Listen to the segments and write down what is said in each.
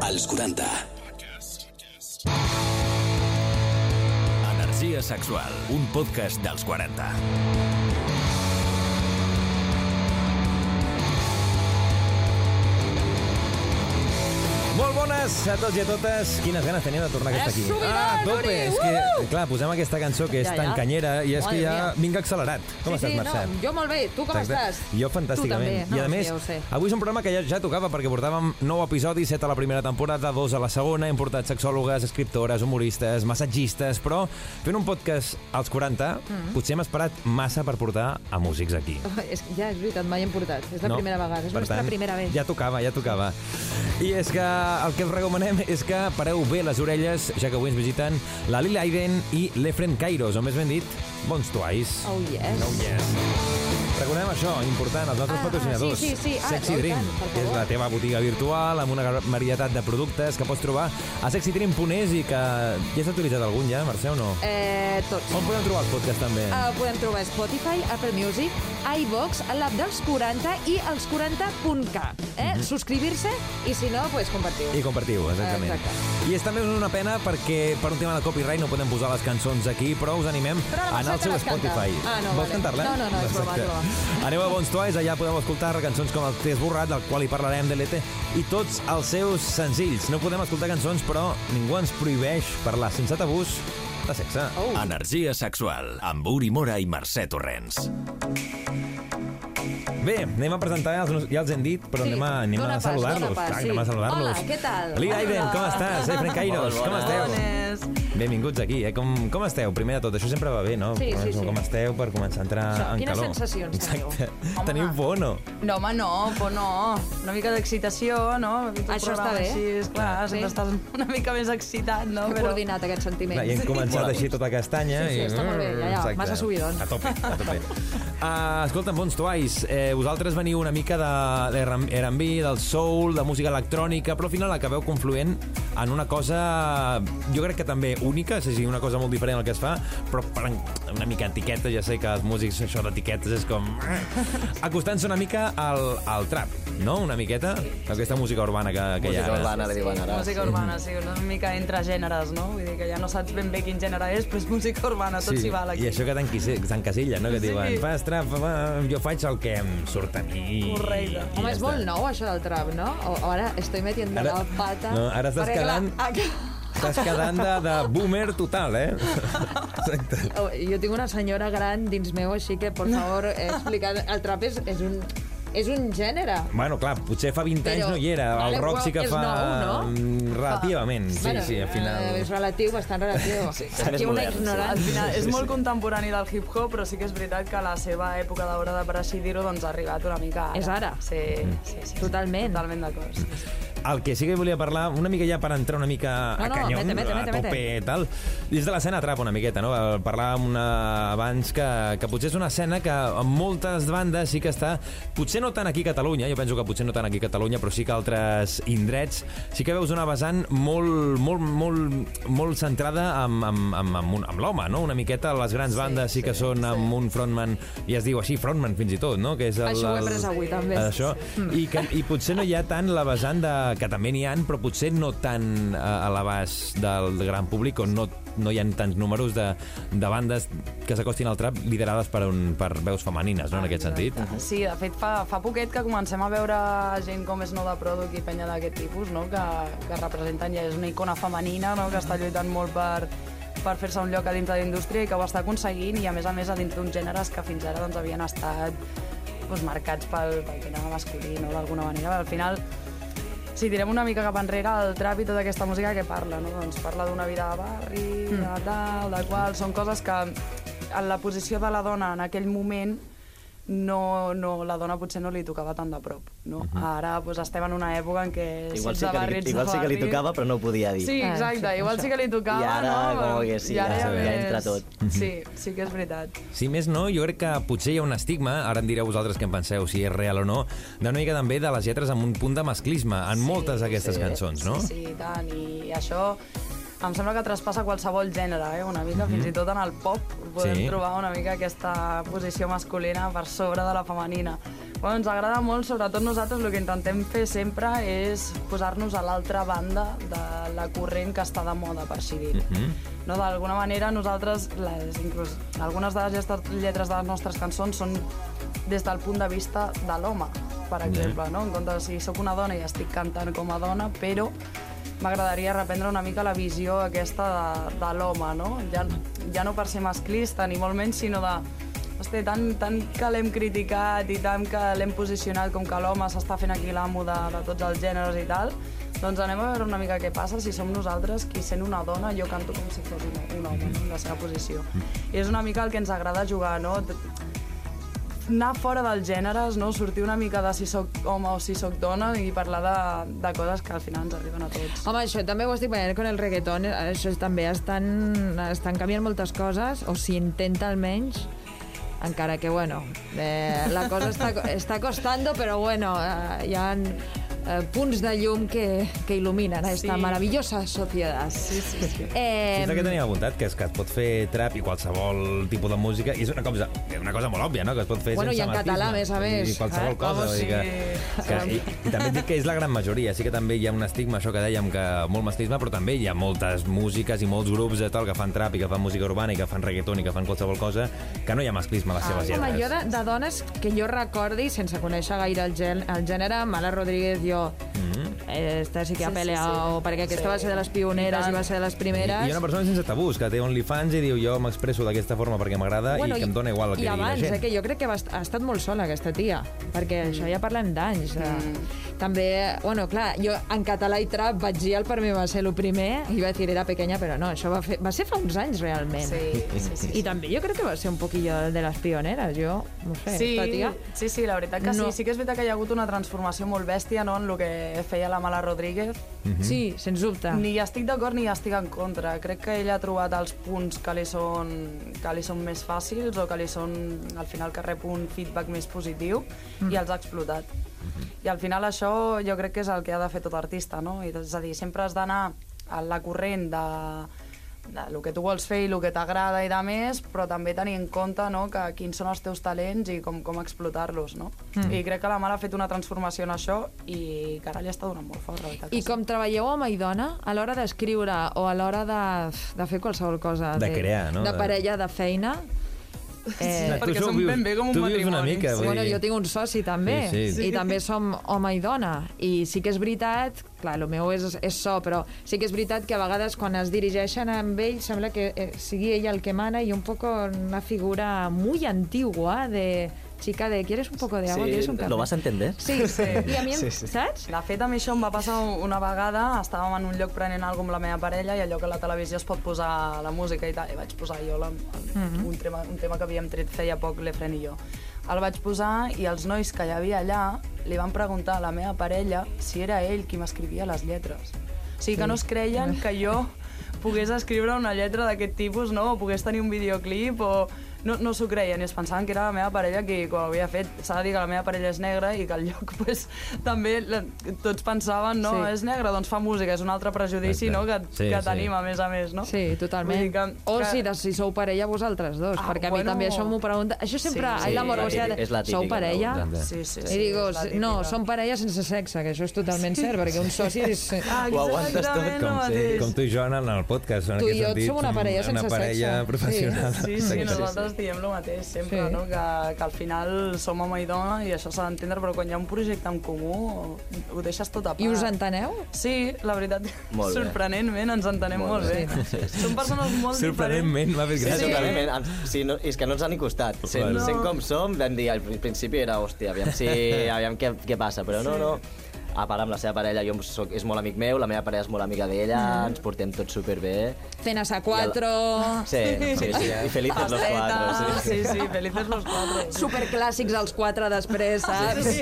Als 40. Energia sexual, un podcast dels 40. Bones a tots i a totes. Quines ganes teníem de tornar a estar aquí. Ah, a tope. És que, Uhu! clar, posem aquesta cançó que és Ja, tan ja. canyera i és que Madre ja mia. vinc accelerat. Com sí, estàs, sí, Mercè? No, jo molt bé. Tu com Exacte. estàs? Jo fantàsticament. També. I a No, més, sí, avui és un programa que ja, ja tocava perquè portàvem nou episodis, set a la primera temporada, dos a la segona, hem portat sexòlogues, escriptores, humoristes, massatgistes, però fent un podcast als 40, Mm. potser hem esperat massa per portar a músics aquí. És, ja, és veritat, mai hem portat. És la no? primera vegada. És la tant, primera vegada. Ja tocava, ja tocava. I és que el que recomanem és que pareu bé les orelles, ja que avui ens visiten la Lil Aiden i l'Efren Kairos, o més ben dit, Bons Twice. Oh, yes. Oh, yes. Recordem això, important, els nostres Ah, patrocinadors. sí, sí, sí. Ah, Sexy oh, Dream, tant, que és la teva botiga virtual amb una varietat de productes que pots trobar a sexydream.es i que ja has utilitzat algun ja, Mercè, o no? Eh, tots. On podem trobar els podcasts també? Uh, podem trobar Spotify, Apple Music, iVox, l'app dels 40 i els 40.k. Eh? Subscribir-se i si no, pues, compartiu. I compartiu, exactament. Exacte. I és també una pena perquè per un tema de copyright no podem posar les cançons aquí, però us animem Però a anar al seu les canta. Spotify. Ah, no, Vols vale. cantar-la? No, no, no, és broma, és broma. Aneu a Bons Toys, allà podeu escoltar cançons com el T'he esborrat, del qual hi parlarem de l'ET, i tots els seus senzills. No podem escoltar cançons, però ningú ens prohibeix parlar sense tabús de sexe. Oh. Energia sexual, amb Uri Mora i Mercè Torrents. Bé, anem a presentar, els, ja els hem dit, però Sí, anem a, anem a saludar-los. sí. anem a saludar-los. Hola, què tal? Lee Aiden, com estàs? Eh, Fren Kairos, com esteu? Bones. Benvinguts aquí, eh? Com, com esteu? Primer de tot, això sempre va bé, no? Sí, sí, sí. Com esteu per començar a entrar Això, en quines calor. sensacions teniu? Exacte. Teniu por no? No, home, no, por no. Una mica d'excitació, no? Això està bé. Així, esclar, Sí. sempre estàs una mica més excitat, no? Que coordinat, aquest sentiment. Clar, i hem començat així tota castanya. Sí, sí, i... està molt bé, ja, ja, massa subidon. A tope, a tope. Uh, escolta'm, Bons Twice, eh, vosaltres veniu una mica de l'R&B, del soul, de música electrònica, però al final acabeu confluent en una cosa, jo crec que també única, és a dir, una cosa molt diferent al que es fa, però per una mica etiqueta, ja sé que els músics això d'etiquetes és com... Acostant-se una mica al, al trap, no? Una miqueta, aquesta música urbana que, que hi ha. Música ara. urbana, li diuen ara. Música urbana, sí, una mica entre gèneres, no? Vull dir que ja no saps ben bé quin gènere és, però és música urbana, tot s'hi val aquí. I això que t'encasilla, no? Que Sí. diuen, fas trap, va, jo faig el que em surt a mi. Correcte. I Home, ja és està. molt nou, això del trap, no? O, ara estoy metiendo Ara- la pata... no, ara estàs Perquè, clar, Estàs quedant de, de boomer total, eh? Exacte. Oh, Jo tinc una senyora gran dins meu, així que, per favor, eh, explicar... El trap és, és un... És un gènere. Bueno, clar, potser fa 20 anys Però, no hi era. El vale, rock sí que fa... nou, no? mm, Relativament, sí, bueno, sí, al final... Eh, és relatiu, bastant relatiu. Sí, Aquí una modern, sí. Al final, és molt contemporani del hip-hop, però sí que és veritat que la seva època d'hora de per així dir-ho doncs, ha arribat una mica ara. És ara. Sí, sí, sí. sí. Totalment. Totalment d'acord. Sí, sí. El que sí que volia parlar, una mica ja per entrar una mica No, a no, canyón, mete, mete, a mete, tope mete. i tal, és de l'escena trap una miqueta, no? Parlàvem una, abans que, que potser és una escena que en moltes bandes sí que està, potser no tant aquí a Catalunya, jo penso que potser no tant aquí a Catalunya, però sí que altres indrets, sí que veus una vessant molt, molt, molt, molt centrada amb, amb, amb, amb, un- amb l'home, no? Una miqueta les grans bandes sí, que són amb un frontman, i es diu així, frontman fins i tot, no? Que és el, Això ho he après avui, també. Això, i, que, i potser no hi ha tant la vessant de... que també n'hi ha, però potser no tan a, a l'abast del gran públic o no, no hi ha tants números de, de bandes que s'acostin al trap liderades per, un, per veus femenines, no, en aquest sentit. Sí, de fet, fa, fa poquet que comencem a veure gent com és de Product i penya d'aquest tipus, no? que, que representen ja és una icona femenina no? que està lluitant molt per, per fer-se un lloc a dintre de la indústria i que ho està aconseguint i a més a més a dins d'uns gèneres que fins ara doncs, havien estat doncs, marcats pel, pel gènere masculí, no? d'alguna manera. Al final, si tirem una mica cap enrere, el trap i tota aquesta música que parla, no? Doncs parla d'una vida de barri, mm. de tal, de qual... Són coses que en la posició de la dona en aquell moment no, no, la dona potser no li tocava tant de prop. No? Ara doncs, estem en una època en què Igual sí que barri, li, igual sí que li tocava, però no ho podia dir. Sí, Ah, exacte, això, igual això. sí que li tocava, I ara, no? com que sí, I ara ja ja, ja entra tot. Sí, sí que és veritat. Si més no, jo crec que potser hi ha un estigma, ara em direu vosaltres què en penseu, si és real o no, d'una mica també de les lletres amb un punt de masclisme en moltes d'aquestes sí. cançons, no? Sí, sí, i tant, i això em sembla que traspassa qualsevol gènere, eh? una mica, fins i tot en el pop podem Mhm. Sí. trobar una mica aquesta posició masculina per sobre de la femenina. Bueno, ens agrada molt, sobretot nosaltres el que intentem fer sempre és posar-nos a l'altra banda de la corrent que està de moda, per així dir. no, D'alguna manera nosaltres, les, inclús algunes de les lletres, de les nostres cançons són des del punt de vista de l'home, per exemple, no? En compte de si sóc una dona i estic cantant com a dona, però m'agradaria reprendre una mica la visió aquesta de, de l'home, no? Ja, ja no per ser masclista, ni molt menys, sinó de Hosti, tant, tant que l'hem criticat i tant que l'hem posicionat com que l'home s'està fent aquí l'amo de, de tots els gèneres i tal, doncs anem a veure una mica què passa si som nosaltres qui sent una dona, jo canto com si fos un, un home, no? la seva posició. I és una mica el que ens agrada jugar, no? Anar fora dels gèneres, no? sortir una mica de si sóc home o si sóc dona i parlar de, de coses que al final ens arriben a tots. Home, això també ho estic veient con el reggaeton, això també estan, estan canviant moltes coses, o si intenta almenys, encara que, bueno, eh, la cosa està, està costando, però bueno, eh, ha eh, punts de llum que, que il·luminen esta Sí. maravillosa societat. Sí, sí, sí. Eh, És el que tenia apuntat, que és que es pot fer trap i qualsevol tipus de música, i és una cosa, una cosa molt òbvia, no?, que es pot fer Bueno, sense i en català, a més a més. I qualsevol Eh? cosa. Com vull dir que, si- que, i, I també dic que és la gran majoria. Sí que també hi ha un estigma, això que dèiem, que molt masclisme, però també hi ha moltes músiques i molts grups de tal que fan trap i que fan música urbana i que fan reggaeton i que fan qualsevol cosa, que no hi ha masclisme a les seves Home, lletres. jo de, de dones que jo recordi, sense conèixer gaire el, gen, el gènere, Mala Rodríguez, jo... eh, esta sí que ha Sí, sí, peleado, sí. perquè aquesta Sí. va ser de les pioneres I i, va ser de les I primeres. hi ha una persona sense tabús, que té OnlyFans i diu jo m'expresso d'aquesta forma perquè m'agrada i que em dona igual el que I digui la abans, gent. eh, que jo crec que va, ha estat molt sola, aquesta tia, perquè això ja parlem d'anys. Mm. També, bueno, clar, jo en català i trap vaig dir el per mi va ser el primer, i vaig dir era pequeña, però no, això va, fer, va ser fa uns anys realment. Sí, sí, sí. I també jo crec que va ser un poquillo de les pioneres, jo, no sé, Sí, esta tia... sí, sí, la veritat que No. sí. Sí que és veritat que hi ha hagut una transformació molt bèstia no, en el que feia la Mala Rodríguez. Sí, sens dubte. Ni hi estic d'acord ni hi estic en contra. Crec que ella ha trobat els punts que li són, que li són més fàcils o que li són, al final, que rep un feedback més positiu i els ha explotat. I al final això jo crec que és el que ha de fer tot artista, no? I, és a dir, sempre has d'anar a la corrent de el que tu vols fer i el que t'agrada i de més, però també tenir en compte no, que quins són els teus talents i com, com explotar-los, no? Mm. I crec que la Mala ha fet una transformació en això i que ara li està donant molt fort, la veritat. I com treballeu home i dona, a l'hora d'escriure o a l'hora de, de fer qualsevol cosa... De crear, no? De De- parella, de feina... Eh, perquè som vius- ben bé com un vius una matrimoni. mica, vull Bueno, jo tinc un soci també, Sí, sí. i també som home i dona. I sí que és veritat, clar, el meu és, és so, però sí que és veritat que a vegades quan es dirigeixen amb ell sembla que eh, sigui ella el que mana i un poco una figura muy antigua de chica de ¿quieres un poco de agua? Sí, ¿Quieres un? ¿lo vas a entender? Sí, sí. I a mi, Sí, sí. saps? De fet, a mi això em va passar una vegada, estàvem en un lloc prenent alguna amb la meva parella i allò que a la televisió es pot posar la música i tal, i vaig posar jo la, el, un, tema, un tema que havíem tret feia poc l'Efren i jo. El vaig posar i els nois que hi havia allà li van preguntar a la meva parella si era ell qui m'escrivia les lletres. O sigui, que no es creien que jo pogués escriure una lletra d'aquest tipus, no? o pogués tenir un videoclip, o no, no s'ho creien i es pensaven que era la meva parella qui, que ho havia fet. S'ha de dir que la meva parella és negra i que al lloc pues, també la, tots pensaven, no, Sí. és negra, doncs fa música, és un altre prejudici no, que, Sí, que sí. tenim, a més a més, no? Sí, totalment. Que, o que... si, de, si sou parella vosaltres dos, Ah, perquè a mi bueno. també això m'ho pregunta. Això sempre, Sí, sí, sí, la la morositat. típica- és la Sou parella? pregunta. Sí, sí, I sí, digo, no, som parella sense sexe, que això és totalment cert, perquè un soci és... Ah, Ho aguantes tot, el com, mateix. com tu i jo en el podcast. En Tu i aquest jo sentit, som una parella sense Una parella sexe. professional. Sí, sí, Sexe. nosaltres diem el mateix sempre, Sí. no? que, que al final som home i dona i això s'ha d'entendre, però quan hi ha un projecte en comú ho deixes tot a part. I us enteneu? Sí, la veritat, Molt bé. sorprenentment ens entenem molt, Molt bé. bé. Som persones molt Sorprenentment, m'ha fet Sí, gràcia. sí. Ens- Sí, no, és que no ens ha ni costat. Sent, Bueno. sent com som, vam dir, al principi era, hòstia, aviam, si, aviam què, què passa, però no, no. A part, amb la seva parella, jo soc, és molt amic meu, la meva parella és molt amiga d'ella, ens portem tots superbé. Cenas a cuatro... Sí, sí, sí, i felices los cuatro, sí. Sí, sí, felices los cuatro. Superclàssics els quatre després, saps? Sí,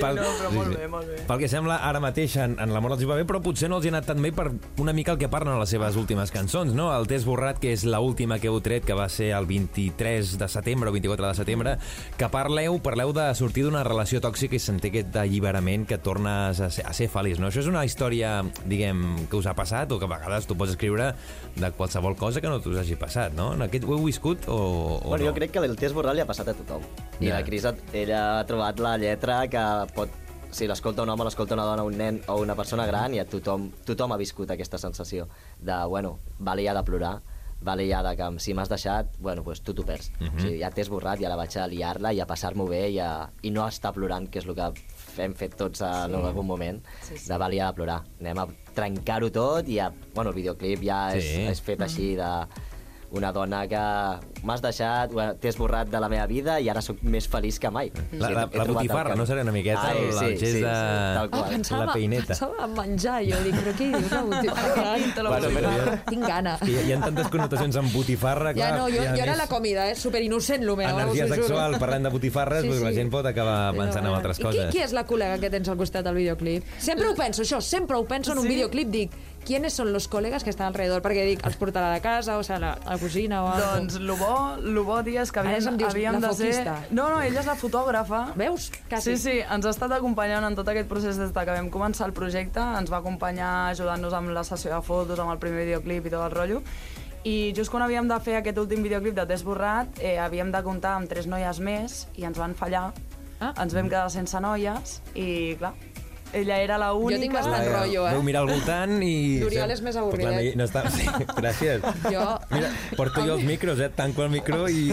Pel- no, però sí, molt sí. bé, molt bé. Pel que sembla, ara mateix en, en l'amor els hi va bé, però potser no els hi ha anat tan bé per una mica el que parlen a les seves últimes cançons, no? El Test Borrat, que és l'última que heu tret, que va ser el 23 de setembre o 24 de setembre, que parleu, parleu de sortir d'una relació tòxica i sentir aquest alliberament que tornes a ser, a ser feliç, no? Això és una història, diguem, que us ha passat o que a vegades tu pots escriure de qualsevol cosa que no t'us hagi passat, no? En aquest, ho heu viscut o, o Bueno, no? jo crec que el test borral li ha passat a tothom. I Ja. la Cris, ella ha trobat la lletra que pot... Si l'escolta un home, l'escolta una dona, un nen o una persona gran, i a tothom, tothom ha viscut aquesta sensació de, bueno, vale ja de plorar, vale ja de que si m'has deixat, bueno, pues tu t'ho perds. Mhm. o sigui, ja t'he esborrat, ja la vaig a liar-la i a passar-m'ho bé i, a, i no estar plorant, que és el que hem fet tots en algun moment, Sí, sí. de vale ja de plorar. Anem a trencar-ho tot i a, bueno, el videoclip ja Sí. és, és fet així de una dona que m'has deixat, t'he esborrat de la meva vida i ara sóc més feliç que mai. La, Sí, la, la botifarra, no serà una miqueta Ai, el, el sí, gest sí, de... sí, tal qual. la peineta. pensava en menjar, jo dic, però què dius, la botifarra? la Bueno, però ja, Tinc gana. hi, hi ha tantes connotacions amb botifarra, clar. Ja no, jo, i jo era més, la comida, eh? Super innocent, el meu. Energia sexual, parlant de botifarres, Sí, doncs la sí. gent pot acabar pensant en altres I coses. qui, qui és la col·lega que tens al costat del videoclip? Sempre ho penso, això, sempre ho penso en un Sí? videoclip, dic, ¿quiénes son los colegas que están alrededor? Perquè dic, els portarà de casa, o sigui, la, la cosina o algo. Doncs lo bo, lo bo, és que em dius, havíem de ser... No, no, ella és la fotògrafa. Veus? Quasi. Sí, sí, ens ha estat acompanyant en tot aquest procés des de que vam començar el projecte, ens va acompanyar ajudant-nos amb la sessió de fotos, amb el primer videoclip i tot el rotllo, i just quan havíem de fer aquest últim videoclip de Test Borrat, eh, havíem de comptar amb tres noies més i ens van fallar. Ah. Ens vam quedar sense noies i, clar, ella era la única... tinc bastant rotllo, eh? Veu mirar al voltant i... L'Oriol és més avorridet. No està... Sí, gràcies. Jo... Mira, porto jo els micros, eh? Tanco el micro i,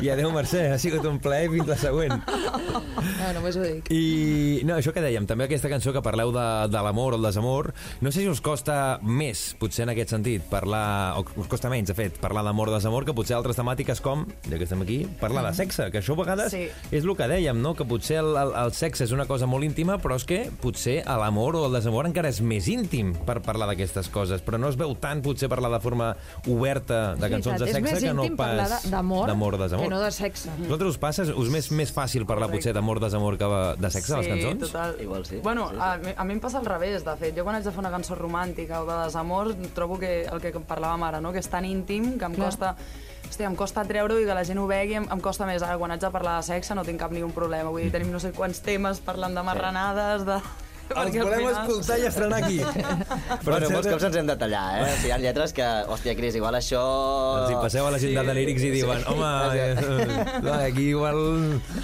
i adéu, Mercè. Ha sigut un plaer fins la següent. No, només ho dic. I no, això que dèiem, també aquesta cançó que parleu de, de l'amor o el desamor, no sé si us costa més, potser en aquest sentit, parlar, o us costa menys, de fet, parlar d'amor o desamor, que potser altres temàtiques com, ja que estem aquí, parlar de sexe, que això a vegades Sí. és el que dèiem, no? que potser el, el, el sexe és una cosa molt íntima, però és que potser l'amor o el desamor encara és més íntim per parlar d'aquestes coses, però no es veu tant potser parlar de forma oberta de cançons de sexe que no pas d'amor d'amor o desamor. que no de sexe. A vosaltres us passa? Us és més, més fàcil parlar Correcte. potser d'amor, desamor que de sexe a les cançons? Sí, total. Igual sí. Bueno, Sí, sí. A, mi, a mi em passa al revés, de fet. Jo quan haig de fer una cançó romàntica o de desamor, trobo que el que parlàvem ara, no? que és tan íntim que em Clar. costa... Hòstia, em costa treure-ho i que la gent ho vegui, em, em costa més. Ara, quan haig de parlar de sexe no tinc cap ni un problema. Vull dir, tenim no sé quants temes parlant de marranades, de... Els volem final- escoltar i estrenar aquí. Però bueno, molts cops ens hem de tallar, eh? Sigui, hi ha lletres que, hòstia, Cris, igual això... Els hi passeu a la gent de lírics i diuen home, eh, aquí igual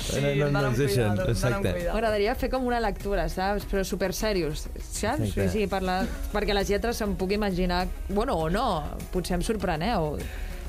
Sí, no, no, ens deixen. Exacte. M'agradaria fer com una lectura, saps? Però super serios, saps? Sí, sí, parlar... perquè les lletres se'm puc imaginar... Bueno, o no, potser em sorpreneu.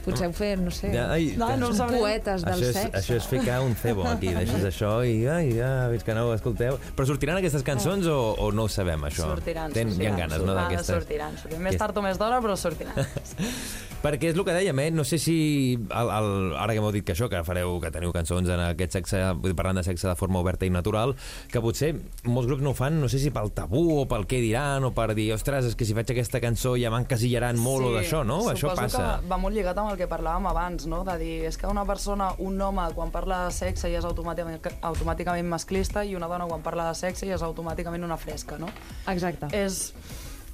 Potser ho fer, no sé... Ja, ai, No, no sabrem. poetes del això és, sexe. això és ficar un cebo aquí, deixes això i ai, ja, veig que no ho escolteu. Però sortiran aquestes cançons o, o no ho sabem, això? Sortiran, Ten, sortiran. Hi ha ganes, no, Ah, d'aquestes? sortiran, sortiran. Més tard o més d'hora, però sortiran. Perquè és el que dèiem, eh? No sé si, el, el, ara que m'heu dit que això, que fareu, que teniu cançons en aquest sexe, vull dir, parlant de sexe de forma oberta i natural, que potser molts grups no ho fan, no sé si pel tabú o pel què diran, o per dir, ostres, és que si faig aquesta cançó ja m'encasillaran molt o d'això, no? Això suposo passa. que va molt lligat amb el que parlàvem abans, no? De dir, és que una persona, un home, quan parla de sexe ja és automàticament, automàticament masclista i una dona quan parla de sexe ja és automàticament una fresca, no? Exacte. És,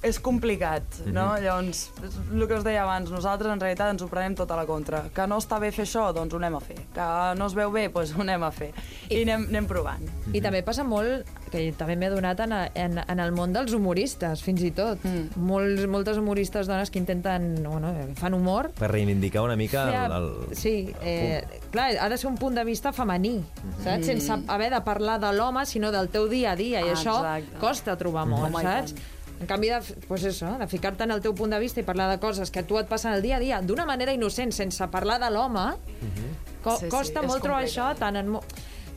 és complicat, no? Mhm. Llavors, és el que us deia abans, nosaltres en realitat ens ho prenem tot a la contra. Que no està bé fer això, doncs ho anem a fer. Que no es veu bé, doncs ho anem a fer. I anem, anem provant. I també passa molt, que també m'he donat en, en, en el món dels humoristes, fins i tot. Mm. Molts, moltes humoristes dones que intenten, bueno, fan humor, Per reivindicar una mica el, el... Sí, eh, clar, ha de ser un punt de vista femení, saps? Sense haver de parlar de l'home, sinó del teu dia a dia, i Ah, això exacte. costa trobar molt, i saps? En canvi, de, pues eso, de ficar-te en el teu punt de vista i parlar de coses que a tu et passen el dia a dia d'una manera innocent, sense parlar de l'home, co Sí, sí, costa és molt trobar això, tant en...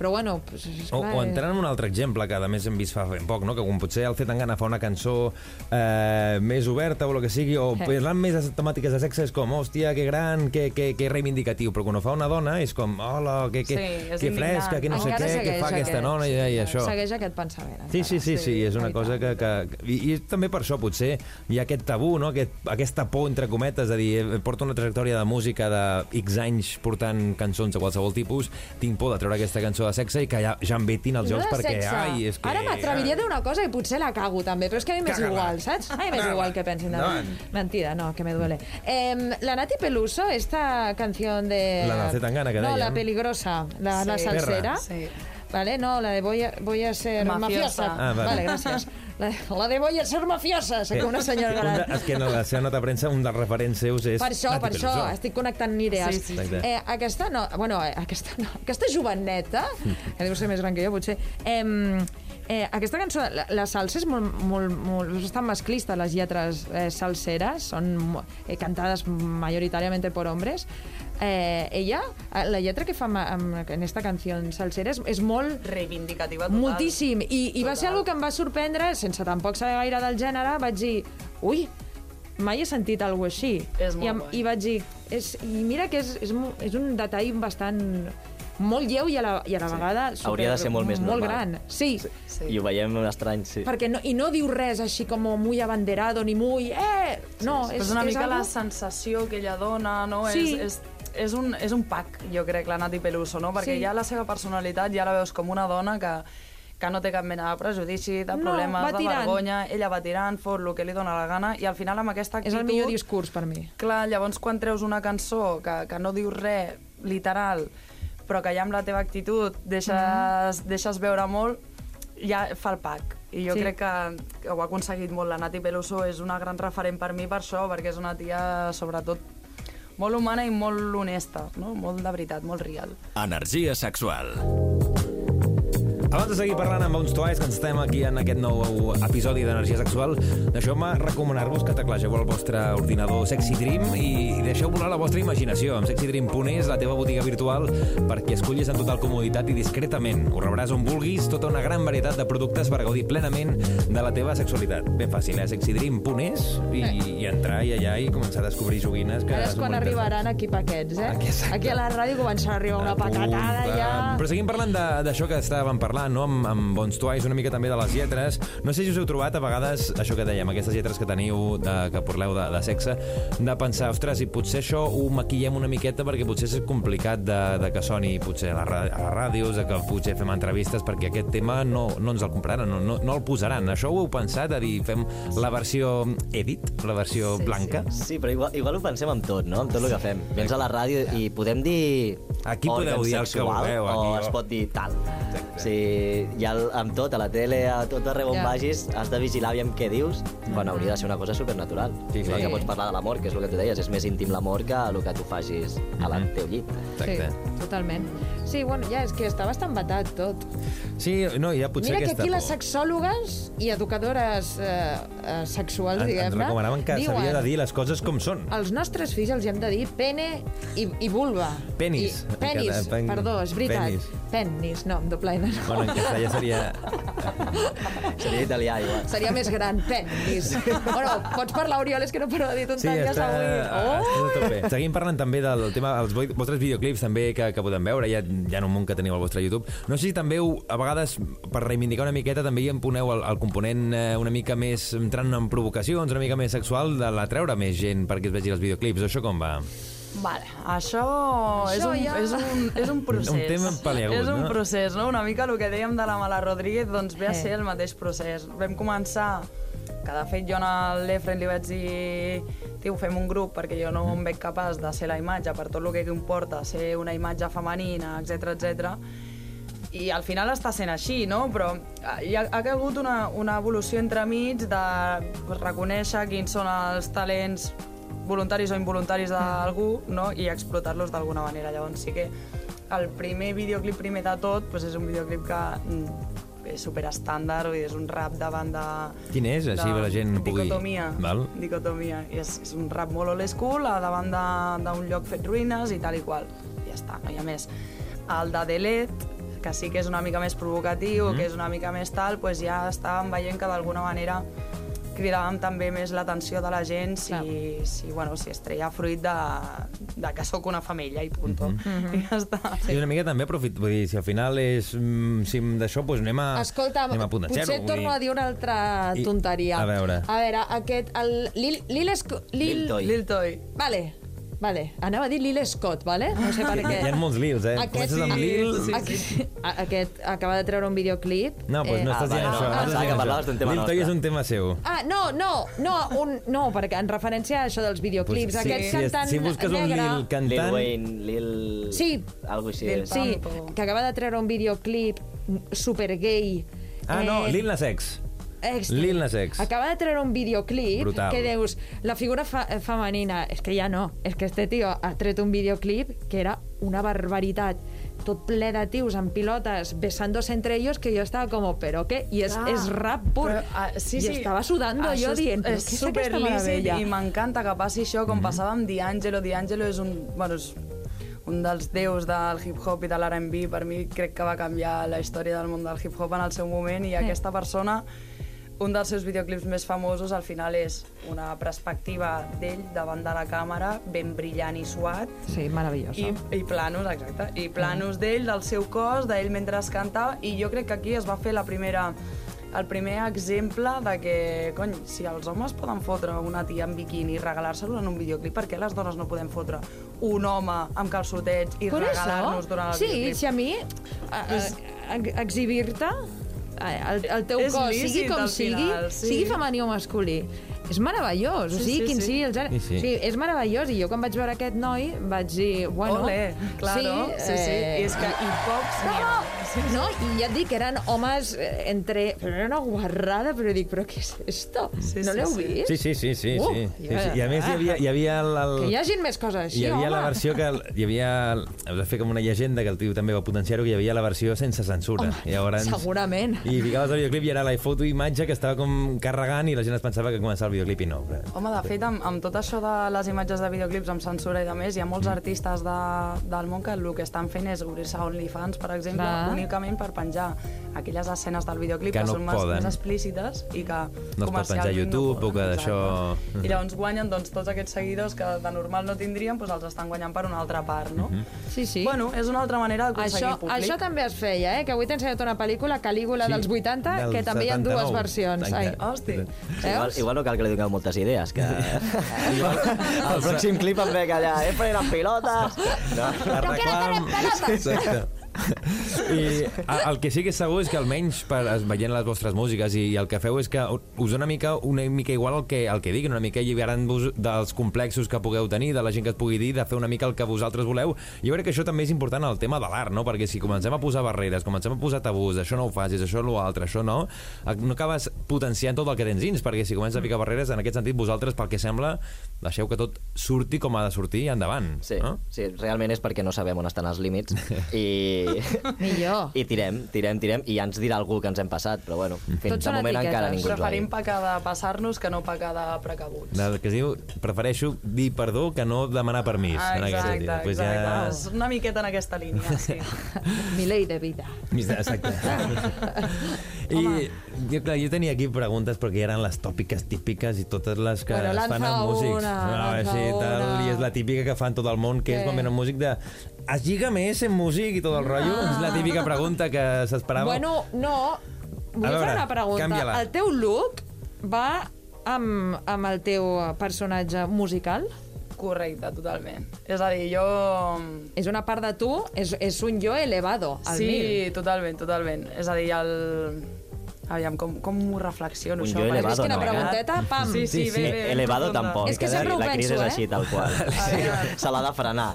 Però bueno, pues, és O, clar, o entrant en un altre exemple, que a més hem vist fa ben poc, no? que quan potser el fet en gana fa una cançó eh, més oberta o el que sigui, o Sí. parlant més de temàtiques de sexe, és com, hòstia, que gran, que, que, que reivindicatiu, però quan ho fa una dona és com, hola, que, que, Sí, que fresca, que no sé Encara què, que fa aquesta aquest- nona i, i això. Segueix aquest pensament. Sí, encara. sí, sí, sí, és una cosa que... que i, I també per això, potser, hi ha aquest tabú, no? aquest, aquesta por, entre cometes, de dir, eh, porto una trajectòria de música de X anys portant cançons de qualsevol tipus, tinc por de treure aquesta cançó de de sexe i que ja, ja envetin els No jocs perquè... sexe. Ai, és que... Ara m'atreviria a dir una cosa i potser la cago també, però és que a mi m'és igual, saps? A mi m'és igual que pensin de mi. Endavant. Mentida, no, que me duele. Eh, la Nati Peluso, esta canción de... La de Zetangana, que No, dèiem. la peligrosa, la, la Sí. salsera. Sí. Vale, no, la de voy a, voy a ser Mafiosa. mafiosa. Ah, vale. vale, gràcies. La, la de voy a ser mafiosa, soc una senyora Un gran. de, és que en la seva nota de premsa un dels referents seus és... Per això, Nati per això, Peluso. estic connectant idees. Sí, sí, sí. Eh, aquesta no, bueno, eh, aquesta no, aquesta joveneta, que deu ser més gran que jo, potser, eh, eh, aquesta cançó, la, la salsa és molt, molt, molt, bastant masclista, les lletres eh, salseres, són eh, cantades mayoritàriament per hombres. Eh, ella, eh, la lletra que fa en esta canció salsera és, és molt Reivindicativa total. Moltíssim. I, i va ser algo que em va sorprendre, sense tampoc saber gaire del gènere, vaig dir, ui, mai he sentit alguna així. És molt I, guai. I vaig dir, és, i mira que és, és, és un detall bastant molt lleu i a la, i a la sí. vegada super, Hauria de ser molt més molt normal. gran. Sí, sí. Sí. I ho veiem estrany, sí. perquè no, i no diu res així com muy abanderado ni muy... Eh! No, Però és, és una mica algo... la sensació que ella dona, no? Sí. És, és, és, un, és un pack, jo crec, la Nati Peluso, no? Perquè Sí. ja la seva personalitat ja la veus com una dona que, que no té cap mena de prejudici, de No, problemes, de tirant. vergonya, ella va tirant, fot el que li dona la gana, i al final amb aquesta És actitud... el millor discurs per mi. Clar, llavors quan treus una cançó que, que no diu res literal, però que ja amb la teva actitud deixes, deixes veure molt, ja fa el pack. I jo Sí. sí. crec que, que ho ha aconseguit molt. La Nati Peluso és una gran referent per mi per això, perquè és una tia, sobretot, molt humana i molt honesta, no? molt de veritat, molt real. Energia sexual. Abans de seguir parlant amb uns toalls, que ens estem aquí en aquest nou episodi d'Energia Sexual, deixeu-me recomanar-vos que teclegeu el vostre ordinador Sexy Dream i, deixeu volar la vostra imaginació amb sexydream.es, la teva botiga virtual, perquè escollis en total comoditat i discretament. Ho rebràs on vulguis, tota una gran varietat de productes per gaudir plenament de la teva sexualitat. Ben fàcil, eh? sexydream.es i, i entrar i allà i començar a descobrir joguines que Ara és quan arribaran aquí paquets, eh? Aquí, exacte. aquí a la ràdio començarà a arribar una paquetada Pum, ja... Però seguim parlant de- d'això que estàvem parlant, no? amb, amb bons tuais, una mica també de les lletres. No sé si us heu trobat a vegades, això que dèiem, aquestes lletres que teniu, de, que parleu de, de sexe, de pensar, ostres, i potser això ho maquillem una miqueta perquè potser és complicat de, de que soni potser a, la, a les ràdios, de que potser fem entrevistes, perquè aquest tema no, no ens el compraran, no, no, no el posaran. Això ho heu pensat, a dir, fem la versió edit, la versió Sí, blanca? Sí, però igual, igual ho pensem amb tot, no? Amb tot el que fem. Vens a la ràdio i podem dir... Aquí podeu dir el que sexual, vulgueu, O aquí, es o- pot dir tal. O ja amb tot, a la tele, a tot arreu on Ja. vagis, has de vigilar aviam què dius, quan hauria de ser una cosa supernatural. Sí, sí. Que pots parlar de l'amor, que és el que tu deies, és més íntim l'amor que el que tu facis al Mhm. teu llit. Exacte. Sí, totalment. Sí, bueno, ja és que està bastant batat tot. Sí, no, ja potser Mira que aquesta aquí les por. sexòlogues i educadores eh, eh, sexuals, Ens, ens diguem-ne, recomanaven que s'havia de dir les coses com són. als nostres fills els hi hem de dir pene i, i vulva. Penis. I, penis, Encara, pen- perdó, és veritat. penis. Penis, no, amb doble N. No. Bueno, en castellà seria... Seria italià, igual. Seria més gran, penis. bueno, pots parlar, Oriol, és que no paro de dir tonteries està, avui. està Oh! tot bé. Seguim parlant també del tema dels voi- vostres videoclips també que, que podem veure, ja, ja en un munt que teniu al vostre YouTube. No sé si també ho, a vegades, per reivindicar una miqueta, també hi emponeu el, el component eh, una mica més entrant en provocacions, una mica més sexual, de la treure més gent perquè es vegi els videoclips. Això com va? Vale, això, és, Això un, ja- és, un, és un procés. Un tema paleagut, És un no? procés, no? Una mica el que dèiem de la Mala Rodríguez, doncs ve a Eh. ser el mateix procés. Vam començar, que de fet jo al Lefren li vaig dir tio, fem un grup perquè jo no em veig capaç de ser la imatge per tot el que comporta ser una imatge femenina, etc etc. I al final està sent així, no? Però hi ha, ha hagut una, una evolució entremig de pues, reconèixer quins són els talents voluntaris o involuntaris d'algú no? i explotar-los d'alguna manera. Llavors sí que el primer videoclip primer de tot pues, és un videoclip que mm, és superestàndard, vull dir, és un rap de... Quin és? Així de la gent pugui- Dicotomia. Val. Dicotomia. I és, és un rap molt old school, a davant d'un lloc fet ruïnes i tal i qual. I ja està, no hi ha més. El de Delet, que sí que és una mica més provocatiu, mm -hmm. que és una mica més tal, pues ja estàvem veient que d'alguna manera cridàvem també més l'atenció de la gent si, Clar. si, bueno, si es treia fruit de, de que sóc una femella i punto. Mm -hmm. I ja està. Sí. I una mica també aprofit, vull dir, si al final és... mm, Si d'això, doncs anem a... Escolta, anem a potenciar-ho, potser vull torno a dir una altra I- tonteria. a veure. A veure, aquest... El, Lil, Lil, Esco- Lil, Lil Toy. Lil Toy. Vale. Vale, anava a dir Lil Scott, vale? No sé per què. Hi ha molts Lils, eh? Comences amb Lil... sí, Aquest, a- aquest acaba de treure un videoclip. No, doncs no Eh, estàs Ah, dient vale, això. no, no això. parlaves d'un tema Lil Toy és un tema seu. Ah, no, no, no, un, no, perquè en referència a això dels videoclips, Pues, aquest si, cantant si busques un negre... Lil Lil cantant... Wayne, Lil... Sí. Algo així. Lil. Sí, que acaba de treure un videoclip super gay. Ah, no, Lil Nas X. Lil Nas X. Acaba de treure un videoclip Brutal. que dius, la figura fa femenina, és que ja no, és que este tio ha tret un videoclip que era una barbaritat tot ple de tios amb pilotes besándose entre ellos que jo estava com, però què? I és, Clar, és rap pur. però, ah, sí, I sí. estava sudando Això jo és- dient, és és superlícit meravella? i m'encanta que passi això com passava amb D'Angelo. D'Angelo és un, bueno, és un dels déus del hip-hop i de l'R&B. Per mi crec que va canviar la història del món del hip-hop en el seu moment i aquesta persona un dels seus videoclips més famosos al final és una perspectiva d'ell davant de la càmera, ben brillant i suat, Sí, meravellosa. i, i planos, exacte, i planos d'ell, del seu cos, d'ell mentre es cantava, i jo crec que aquí es va fer la primera el primer exemple de que, cony, si els homes poden fotre una tia en biquini i regalar-se-lo en un videoclip, per què les dones no podem fotre un home amb calçotets i regalar-nos durant el sí, videoclip? si a mi a- a- ex- exhibir-te el, el teu És cos, sigui com al sigui, final, sí. sigui femení o masculí, és meravellós, o Sí, sigui, sí, quin sí. sigui el gènere. Sí, sí. O sigui, és meravellós, i jo quan vaig veure aquest noi vaig dir, bueno... Ole, claro, sí, sí, i és que i pocs ha. No, i ja et dic, eren homes eh, entre... Però era una guarrada, però dic, però què és esto? Sí, no sí, l'heu sí. vist? Sí, sí, sí, sí, Uh, sí, sí, sí. I a més hi havia, hi havia el... el... Que hi hagin més coses així, hi havia home. la versió que... Hi havia... Es va fer com una llegenda, que el tio també va potenciar-ho, que hi havia la versió sense censura. Home, I llavors... segurament. I ficaves el videoclip i era la foto i imatge que estava com carregant i la gent es pensava que començava el videoclip i no. Però... Home, de fet, amb, amb tot això de les imatges de videoclips amb censura i de més, hi ha molts Mm. artistes de, del món que el que estan fent és obrir-se a OnlyFans, per exemple, Clar. Únicament per penjar aquelles escenes del videoclip Que que, no són més, poden. més explícites i que No es pot penjar a YouTube no o que poden, d'això-. I llavors guanyen doncs, tots aquests seguidors que de normal no tindrien, doncs els estan guanyant per una altra part, no? Sí, sí. Bueno, és una altra manera d'aconseguir Això, públic. això també es feia, eh? que avui t'he ensenyat una pel·lícula, Calígula Sí, dels 80, del que també hi ha 79. dues versions. Ai, Exacte. Hosti. Igual, igual no cal que li donem moltes idees, que... el pròxim clip em ve que allà, eh, les pilotes... No? No quiero tener pelotas! Exacte. I el que sí que és segur és que almenys per, es- veient les vostres músiques i, el que feu és que us dona una mica, una mica igual el que, el que diguin, una mica alliberant-vos dels complexos que pugueu tenir, de la gent que et pugui dir, de fer una mica el que vosaltres voleu. Jo crec que això també és important al tema de l'art, no? Perquè si comencem a posar barreres, comencem a posar tabús, això no ho facis, això no l'altre, això no, no acabes potenciant tot el que tens dins, perquè si comences a ficar barreres, en aquest sentit, vosaltres, pel que sembla, deixeu que tot surti com ha de sortir i endavant. Sí, no? sí, realment és perquè no sabem on estan els límits i, Millor. i tirem, tirem, tirem i ja ens dirà algú que ens hem passat, però bueno, fins Tots de moment etiquetes. encara ningú ens ho ha Preferim dit. pecar de passar-nos que no pecar de precabuts. Del que es diu, prefereixo dir perdó que no demanar permís. Ah, en aquest exacte, sentit. exacte. Pues ja... És una miqueta en aquesta línia, sí. Mi ley de vida. Exacte. I jo, clar, jo tenia aquí preguntes perquè eren les tòpiques típiques i totes les que Bueno, es fan amb músics. una, no, lanza així, tal. I és la típica que fan tot el món, que Què? és quan ven un músic de es lliga més en músic i tot el rotllo? Ah. És la típica pregunta que s'esperava. Bueno, no. Vull veure, fer una pregunta. canvia-la. El teu look va amb, amb el teu personatge musical? Correcte, totalment. És a dir, jo... És una part de tu, és, és un jo elevado, al sí, mil. totalment, totalment. És a dir, el... Aviam, com, com m'ho reflexiono, Un això? jo perquè elevado, és que Una no, eh? pregunteta, pam. Sí, sí, Sí, sí. bé, bé. Elevado profunda. tampoc, És que eh? sempre ho la crisi penso, és eh? així, tal qual. Aviam. Se l'ha de frenar.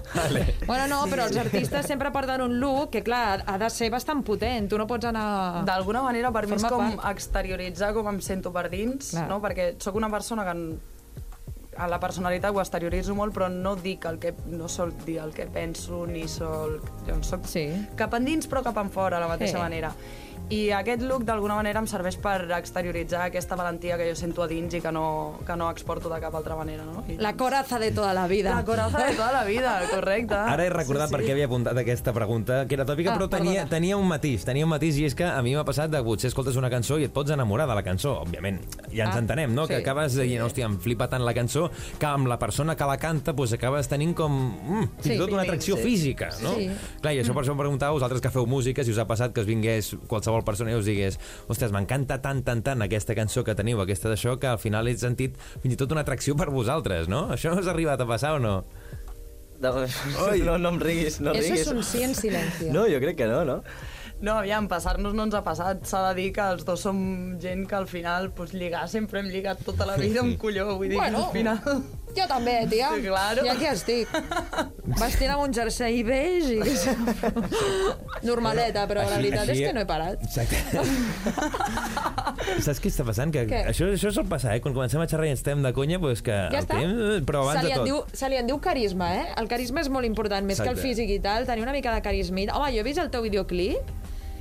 Bueno, no, però els artistes sempre porten un look que, clar, ha de ser bastant potent. Tu no pots anar... D'alguna manera, per mi és com part. exterioritzar com em sento per dins, Clar. no? perquè sóc una persona que en- a la personalitat ho exterioritzo molt, però no dic el que... no sol dir el que penso, ni sol... Llavors, soc Sí. cap endins però cap en fora, a la mateixa Sí. manera. I aquest look d'alguna manera em serveix per exterioritzar aquesta valentia que jo sento a dins i que no, que no exporto de cap altra manera. No? I, La coraza de toda la vida. la coraza de tota la vida, correcte. Ara he recordat sí, sí. per què havia apuntat aquesta pregunta, que era tòpica, Ah, però tenia, perdona. tenia un matís, tenia un matís, i és que a mi m'ha passat de potser escoltes una cançó i et pots enamorar de la cançó, òbviament. Ja ens Ah, entenem, no? sí. Que acabes dient, hòstia, em flipa tant la cançó, que amb la persona que la canta doncs, acabes tenint com, mm, fins Sí. tot una atracció Sí. física, no? Sí. Clar, i això per això em preguntava, vosaltres que feu música, si us ha passat que us vingués qualsevol persona i us digués ostres, m'encanta tant, tant, tant aquesta cançó que teniu, aquesta d'això, que al final he sentit fins i tot una atracció per vosaltres, no? Això us ha arribat a passar o no? De... No, no em riguis, no Eso riguis. es un sí en silencio. No, jo crec que no, no? No, aviam, passar-nos no ens ha passat. S'ha de dir que els dos som gent que al final, pues, lligar sempre hem lligat tota la vida un colló. Vull dir Bueno. al final... Jo també, tia. Sí, claro. I aquí estic. Vestint amb un jersei beige i... Normaleta, però la veritat és que no he parat. Exacte. Saps què està passant? Que Què? això, això sol passar, eh? Quan comencem a xerrar i ens estem de conya, pues que Ja el està. temps... Però abans se li, de tot... diu, se li en diu carisma, eh? El carisma és molt important, més que el Exacte. físic i tal. Tenir una mica de carismita. Home, jo he vist el teu videoclip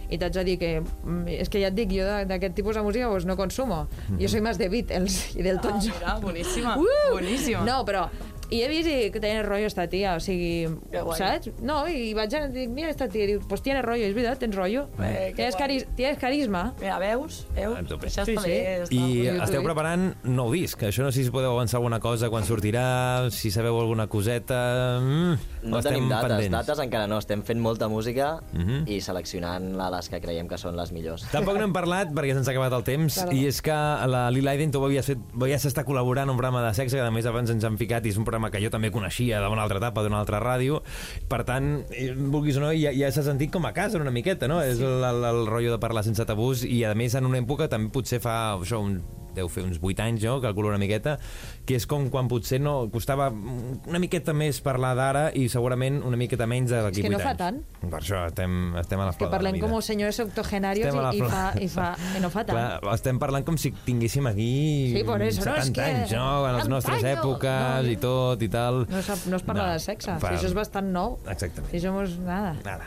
i t'haig de dir que... mm, És que ja et dic, jo de- d'aquest tipus de música pues, no consumo. Jo soy más de Beatles i del Ah, Tom Jones. mira, boníssima, Uh! boníssima. No, però... I he vist i que tenia rotllo esta tia, o sigui, saps? No, i vaig a dir, mira esta tia, i diu, pues tiene rollo, és veritat, tens rollo. Eh, tienes, tienes carisma. Mira, veus? Veus? Això Sí, està sí. bé. I esteu preparant nou disc. Això no sé si podeu avançar alguna cosa quan sortirà, si sabeu alguna coseta... Mm, No tenim dates, pendents? dates encara no. Estem fent molta música Mhm. i seleccionant les que creiem que són les millors. Tampoc no hem parlat, perquè se'ns ha acabat el temps, Perdó. i és que la Lil Aiden, tu havies, fet, havies estar col·laborant en un programa de sexe, que a més abans ens han ficat, i és un programa que jo també coneixia d'una altra etapa, d'una altra ràdio. Per tant, eh, vulguis o no, ja, ja s'ha sentit com a casa una miqueta, no? És el, el, el rotllo de parlar sense tabús, i a més en una època, també potser fa això, un, deu fer uns 8 anys, jo, calculo una miqueta, que és com quan potser no costava una miqueta més parlar d'ara i segurament una miqueta menys d'aquí 8 anys. És que no fa tant. Per això estem, estem a la Que flor de la parlem com senyors octogenarios i, i, fa, i, fa, i no fa tant. Clar, estem parlant com si tinguéssim aquí Sí, por eso, no, 70 és que- anys, no? En les nostres Antaño. èpoques No. i tot i tal. No, sap, no es parla No, de sexe, fa- si això és bastant nou. Exactament. Si somos nada. Nada.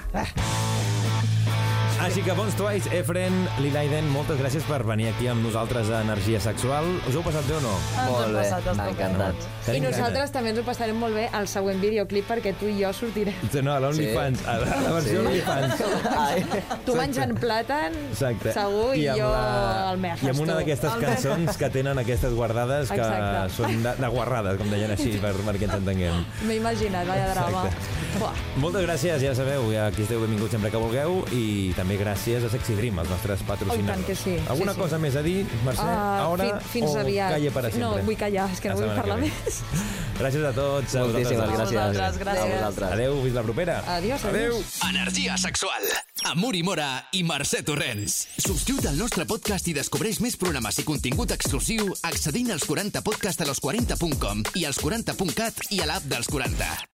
Així que bons twice, Efren, Lilaiden, moltes gràcies per venir aquí amb nosaltres a Energia Sexual. Us heu passat bé o no? Ens Molt bé, estupendo. encantats. I nosaltres també ens ho passarem molt bé al següent videoclip perquè tu i jo sortirem. No, a l'OnlyFans, a la, a la versió Sí. OnlyFans. Tu menjant plàtan, Exacte. segur, i, amb jo la- al Mejas. I amb una d'aquestes cançons que tenen aquestes guardades que Exacte. són de, de guarrades, com deien així, per, perquè ens entenguem. M'he imaginat, vaya drama. Moltes gràcies, ja sabeu, ja aquí esteu benvinguts sempre que vulgueu i també gràcies a Sexy Dream, els nostres patrocinadors. Oh, i tant que sí. Alguna Sí, sí. cosa més a dir, Mercè? Ah, Ara fin- fins o aviat. calla per a sempre? No, vull callar, és que no vull parlar més. Gràcies a tots. a Moltíssimes vosaltres. gràcies. vosaltres, gràcies. A vosaltres. Adéu, fins la propera. Adiós, Adéu. adiós. Energia sexual. Amb Uri Mora i Mercè Torrents. Subscriu't al nostre podcast i descobreix més programes i contingut exclusiu accedint als 40 podcast a los40.com i als 40.cat i a l'app dels 40.